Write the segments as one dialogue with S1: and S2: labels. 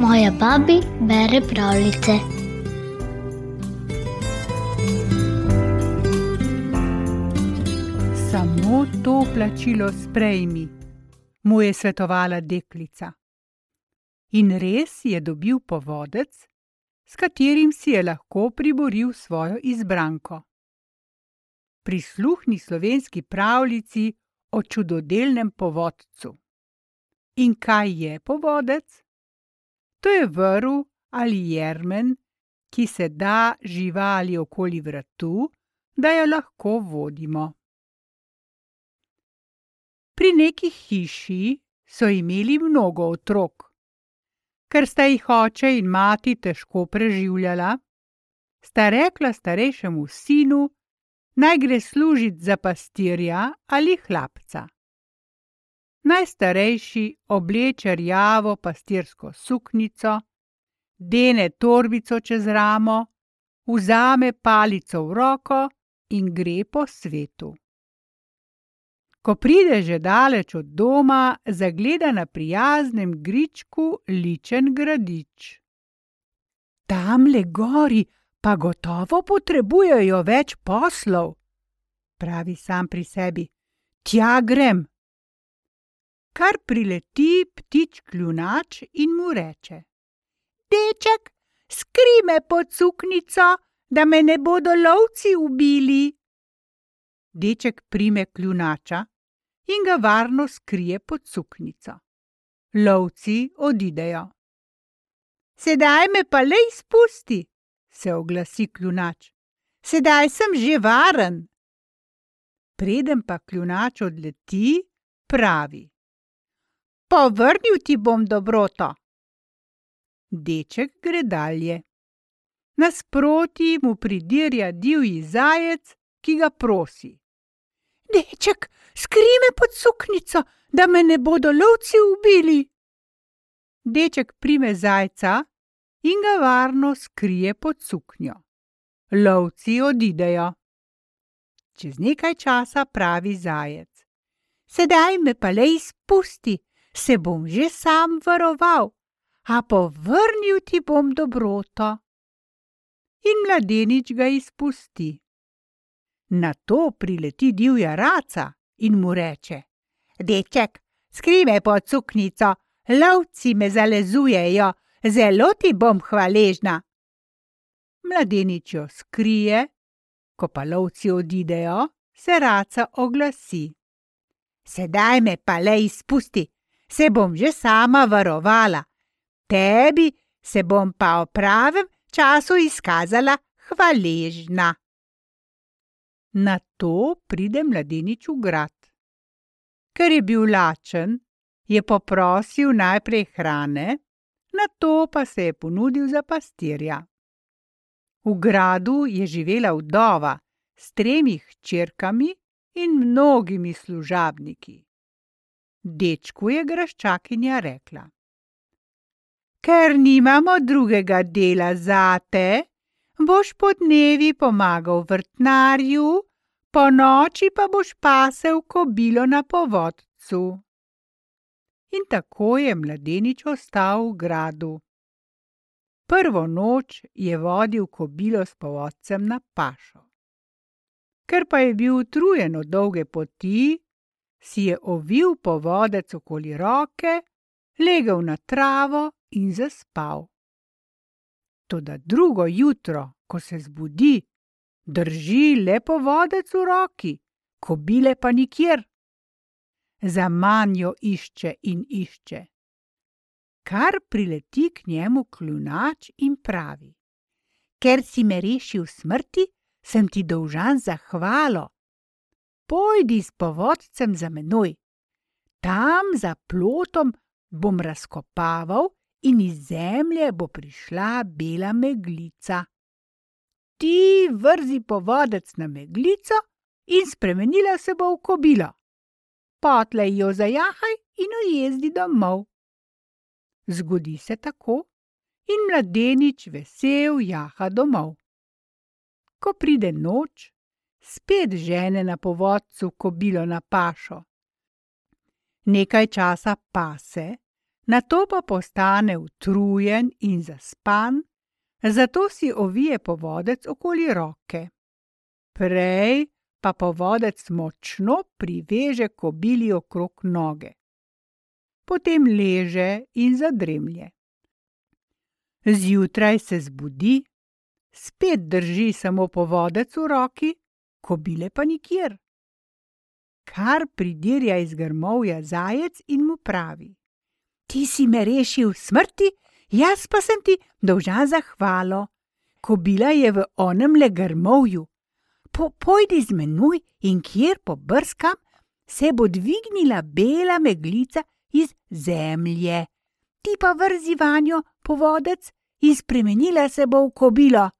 S1: Moja babi bere pravljice.
S2: Samo to plačilo sprejmi, mu je svetovala deklica. In res je dobil povodec, s katerim si je lahko priboril svojo izbranko. Prisluhni slovenski pravljici o čudodelnem povodcu. In kaj je povodec? To je vrv ali jermen, ki se da živali okoli vratu, da jo lahko vodimo. Pri neki hiši so imeli mnogo otrok. Ker sta jih oče in mati težko preživljala, sta rekla starejšemu sinu, naj gre služit za pastirja ali hlapca. Najstarejši obleče rjavo pastirsko suknjico, dene torbico čez ramo, vzame palico v roko in gre po svetu. Ko pride že daleč od doma, zagleda na prijaznem gričku ličen gradič. Tamle gori pa gotovo potrebujejo več poslov, pravi sam pri sebi. Tja grem. Kar prileti ptič kljunač in mu reče: Deček, skri me pod suknjico, da me ne bodo lovci ubili. Deček prime kljunača in ga varno skrije pod suknjico. Lovci odidejo. Sedaj me pa le izpusti, se oglasi kljunač. Sedaj sem že varen. Preden pa kljunač odleti, pravi: Povrnil ti bom dobroto. Deček gre dalje. Nasproti mu pridirja divji zajec, ki ga prosi: Deček, skri me pod suknjico, da me ne bodo lovci ubili. Deček prime zajca in ga varno skrije pod suknjo. Lovci odidejo. Čez nekaj časa pravi zajec: Sedaj me pa le izpusti, se bom že sam varoval, a povrnil ti bom dobroto. In mladenič ga izpusti. Na to prileti divja raca in mu reče: Deček, skri me pod suknjico, lovci me zalezujejo, zelo ti bom hvaležna. Mladenič jo skrije, ko pa lovci odidejo, se raca oglasi. Sedaj me pa le izpusti, se bom že sama varovala, tebi se bom pa v pravem času izkazala hvaležna. Na to pride mladenič v grad. Ker je bil lačen, je poprosil najprej hrane, na to pa se je ponudil za pastirja. V gradu je živela vdova s tremi hčerkami in mnogimi služabniki. Dečku je graščakinja rekla: Ker nimamo drugega dela zate, boš po dnevi pomagal vrtnarju, po noči pa boš pasel kobilo na povodcu. In tako je mladenič ostal v gradu. Prvo noč je vodil kobilo s povodcem na pašo. Ker pa je bil utrujen od dolge poti, si je ovil povodec okoli roke, legel na travo in zaspal. Toda drugo jutro, ko se zbudi, drži le povodec v roki, kobile pa nikjer. Za manjo išče in išče. Kar prileti k njemu kljunač in pravi: Ker si me rešil smrti, sem ti dolžan zahvalo. Pojdi s povodcem za menoj. Tam za plotom bom razkopaval in iz zemlje bo prišla bela meglica. Ti vrzi povodec na meglico in spremenila se bo v kobilo. Potlej jo zajahaj in ujezdi domov. Zgodi se tako in mladenič vesel jaha domov. Ko pride noč, spet žene na povodcu kobilo na pašo. Nekaj časa pase, na to pa postane utrujen in zaspan, zato si ovije povodec okoli roke. Prej pa povodec močno priveže kobili okrog noge. Potem leže in zadremlje. Zjutraj se zbudi, spet drži samo povodec v roki, kobile pa nikjer. Kar pridirja iz grmovja zajec in mu pravi: Ti si me rešil smrti, jaz pa sem ti dolžan za hvalo. Kobila je v onem le grmovju. Po, pojdi z menoj in kjer pobrskam, se bo dvignila bela meglica iz zemlje. Ti pa vrzi vanjo povodec in spremenila se bo v kobilo.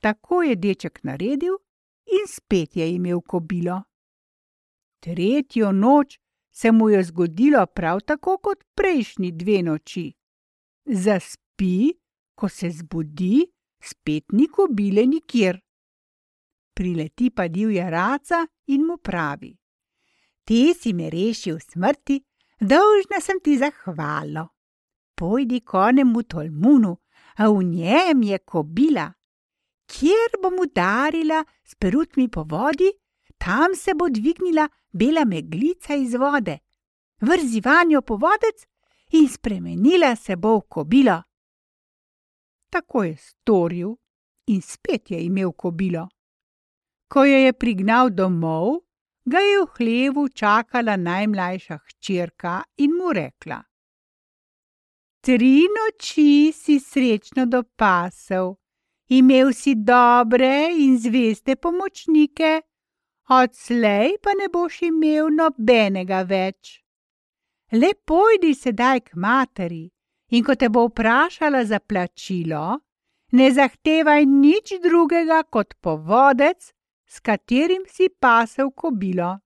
S2: Tako je deček naredil in spet je imel kobilo. Tretjo noč se mu je zgodilo prav tako kot prejšnji dve noči. Zaspi, ko se zbudi, spet ni kobile nikjer. Prileti pa divja raca in mu pravi: Ti si me rešil smrti, dolžna sem ti zahvalo. Pojdi konemu tolmunu, a v njem je kobila kjer bom udarila s perutmi po vodi, tam se bo dvignila bela meglica iz vode, vrzi vanjo povodec in spremenila se bo v kobilo. Tako je storil in spet je imel kobilo. Ko jo je prignal domov, ga je v hlevu čakala najmlajša hčerka in mu rekla: Tri noči si srečno dopasel, imel si dobre in zveste pomočnike, odslej pa ne boš imel nobenega več. Le pojdi sedaj k materi in ko te bo vprašala za plačilo, ne zahtevaj nič drugega kot povodec, s katerim si pasel kobilo.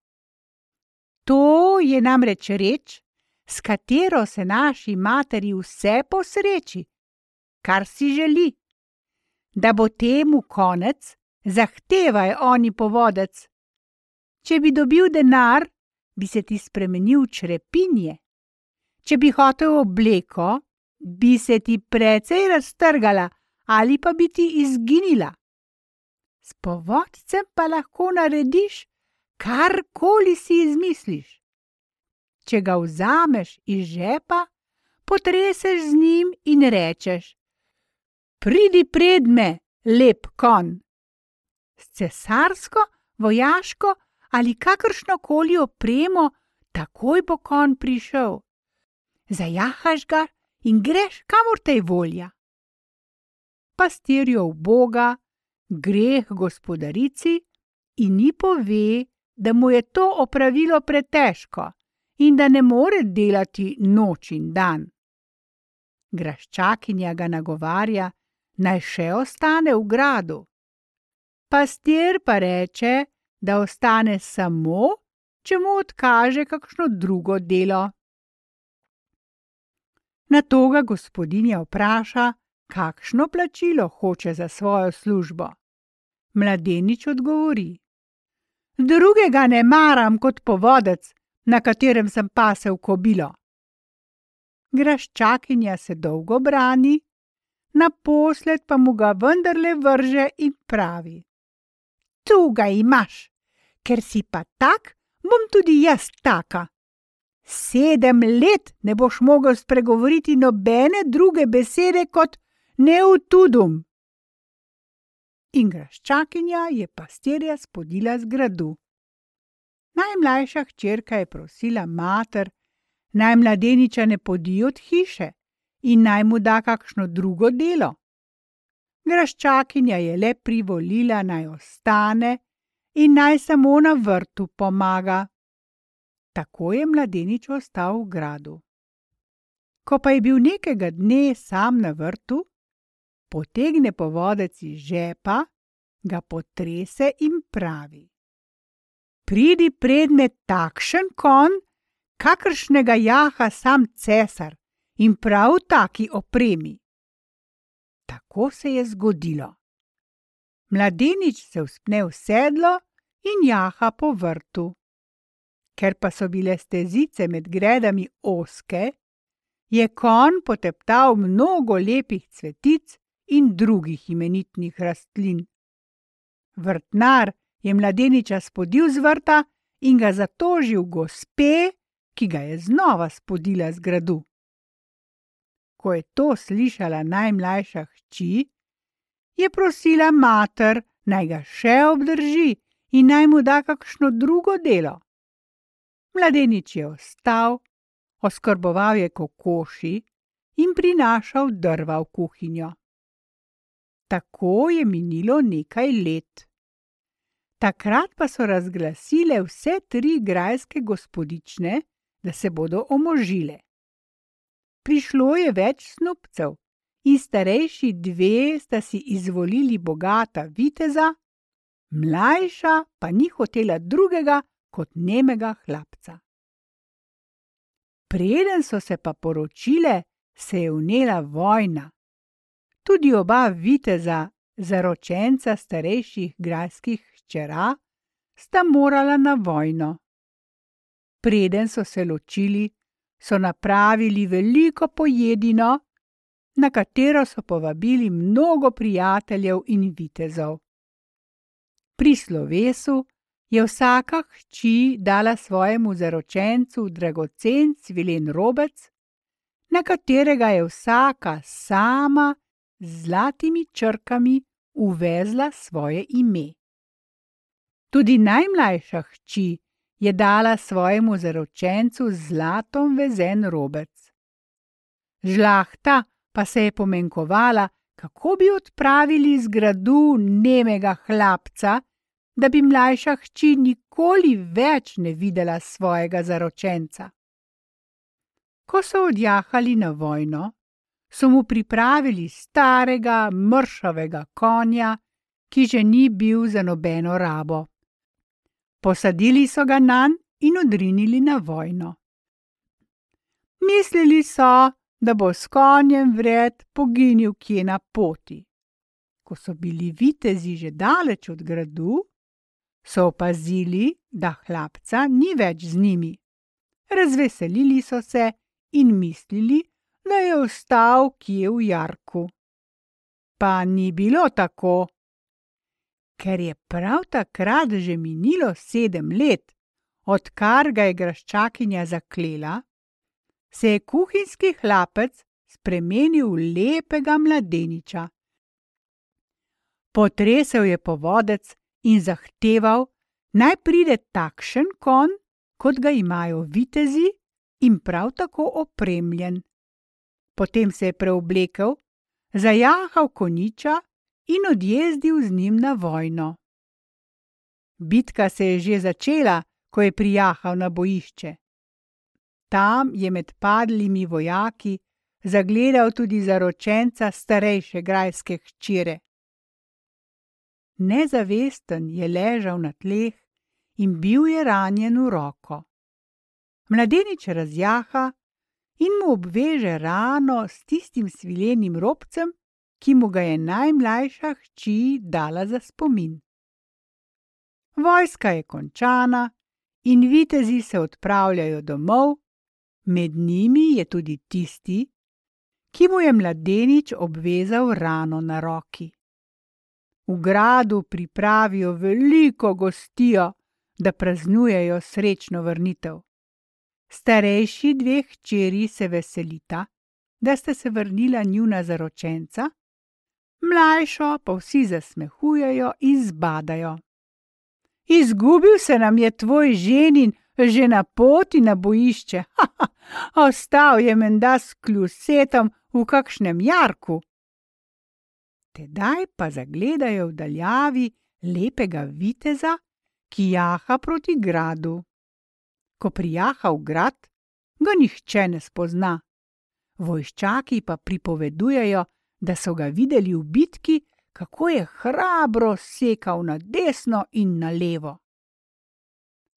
S2: To je namreč reč, s katero se naši materi vse posreči, kar si želi da bo temu konec, zahtevaj oni povodec. Če bi dobil denar, bi se ti spremenil črepinje. Če bi hotel obleko, bi se ti precej raztrgala ali pa bi ti izginila. S povodcem pa lahko narediš, karkoli si izmisliš. Če ga vzameš iz žepa, potreseš z njim in rečeš: Pridi pred me, lep kon. S cesarsko, vojaško ali kakršno koli opremo, takoj bo kon prišel. Zajahaš ga in greš kamor te volja. Pastirjo Boga, greh gospodarici in ni pove, da mu je to opravilo pretežko in da ne more delati noč in dan. Graščakinja ga nagovarja, naj še ostane v gradu. Pastir pa reče, da ostane samo, če mu odkaže kakšno drugo delo. Na to ga gospodinja vpraša, kakšno plačilo hoče za svojo službo. Mladenič odgovori: Drugega ne maram kot povodec, na katerem sem pasel kobilo. Graščakinja se dolgo brani, naposled pa mu ga vendarle vrže in pravi: Tu ga imaš, ker si pa tak, bom tudi jaz taka. Sedem let ne boš mogel spregovoriti nobene druge besede kot neutudum. In graščakinja je pastirja spodila z gradu. Najmlajša hčerka je prosila mater, naj mladeniča ne podi od hiše, in naj mu da kakšno drugo delo. Graščakinja je le privolila naj ostane in naj samo na vrtu pomaga. Tako je mladenič ostal v gradu. Ko pa je bil nekega dne sam na vrtu, potegne povodec iz žepa, ga potrese in pravi: Pridi predmet takšen kon, kakršnega jaha sam cesar, in prav taki opremi. Tako se je zgodilo. Mladenič se vzpne v sedlo in jaha po vrtu. Ker pa so bile stezice med gredami oske, je kon poteptal mnogo lepih cvetic in drugih imenitnih rastlin. Vrtnar je mladeniča spodil z vrta in ga zatožil gospe, ki ga je znova spodila z gradu. Ko je to slišala najmlajša hči, je prosila mater, naj ga še obdrži in naj mu da kakšno drugo delo. Mladenič je ostal, oskrboval je kokoši in prinašal drva v kuhinjo. Tako je minilo nekaj let. Takrat pa so razglasile vse tri grajske gospodične, da se bodo omožile. Prišlo je več snupcev, in starejši dve sta si izvolili bogata viteza, mlajša pa ni hotela drugega kot nemega hlapca. Preden so se pa poročile, se je vnela vojna. Tudi oba viteza, zaročenca starejših grajskih hčera, sta morala na vojno. Preden so se ločili, so napravili veliko pojedino, na katero so povabili mnogo prijateljev in vitezov. Pri slovesu je vsaka hči dala svojemu zaročencu dragocen cvilen robec, na katerega je vsaka sama z zlatimi črkami uvezla svoje ime. Tudi najmlajša hči je dala svojemu zaročencu zlatom vezen robec. Žlahta pa se je pomenkovala, kako bi odpravili z gradu nemega hlapca, da bi mlajša hči nikoli več ne videla svojega zaročenca. Ko so odjahali na vojno, so mu pripravili starega, mršavega konja, ki že ni bil za nobeno rabo. Posadili so ga nanj in odrinili na vojno. Mislili so, da bo s konjem vred poginil kje na poti. Ko so bili vitezi že daleč od gradu, so opazili, da hlapca ni več z njimi. Razveselili so se in mislili, da je ostal kje v jarku. Pa ni bilo tako. Ker je prav takrat že minilo sedem let, odkar ga je graščakinja zaklela, se je kuhinjski hlapec spremenil v lepega mladeniča. Potresel je povodec in zahteval, naj pride takšen kon, kot ga imajo vitezi, in prav tako opremljen. Potem se je preoblekel, zajahal koniča in odjezdil z njim na vojno. Bitka se je že začela, ko je prijahal na bojišče. Tam je med padlimi vojaki zagledal tudi zaročenca starejše grajske hčere. Nezavesten je ležal na tleh in bil je ranjen v roko. Mladenič razjaha in mu obveže rano s tistim svilenim robcem, ki mu ga je najmlajša hči dala za spomin. Vojska je končana in vitezi se odpravljajo domov, Med njimi je tudi tisti, ki mu je mladenič obvezal rano na roki. V gradu pripravijo veliko gostijo, da praznujejo srečno vrnitev. Starejši dveh čeri se veselita, da sta se vrnila njuna zaročenca, mlajšo pa vsi zasmehujejo in zbadajo. Izgubil se nam je tvoj ženin, že na poti na bojišče, haha, ostal je menda s kljusetom v kakšnem jarku. Tedaj pa zagledajo v daljavi lepega viteza, ki jaha proti gradu. Ko prijaha v grad, ga nihče ne spozna. Vojščaki pa pripovedujejo, da so ga videli v bitki, kako je hrabro sekal na desno in na levo.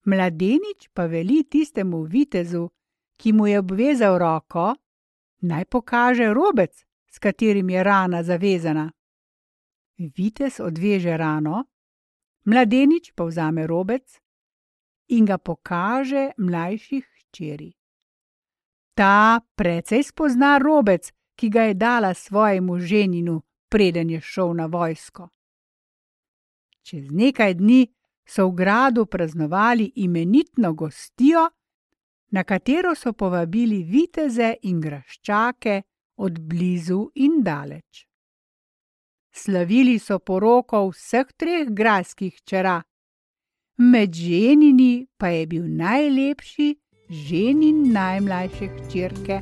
S2: Mladenič pa veli tistemu vitezu, ki mu je obvezal roko, naj pokaže robec, s katerim je rana zavezana. Vitez odveže rano, mladenič pa vzame robec in ga pokaže mlajših hčeri. Ta precej spozna robec, ki ga je dala svojemu ženinu, preden je šel na vojsko. Čez nekaj dni so v gradu praznovali imenitno gostijo, na katero so povabili viteze in graščake od blizu in daleč. Slavili so poroko vseh treh grajskih čera, med ženini pa je bil najlepši ženin najmlajše hčerke.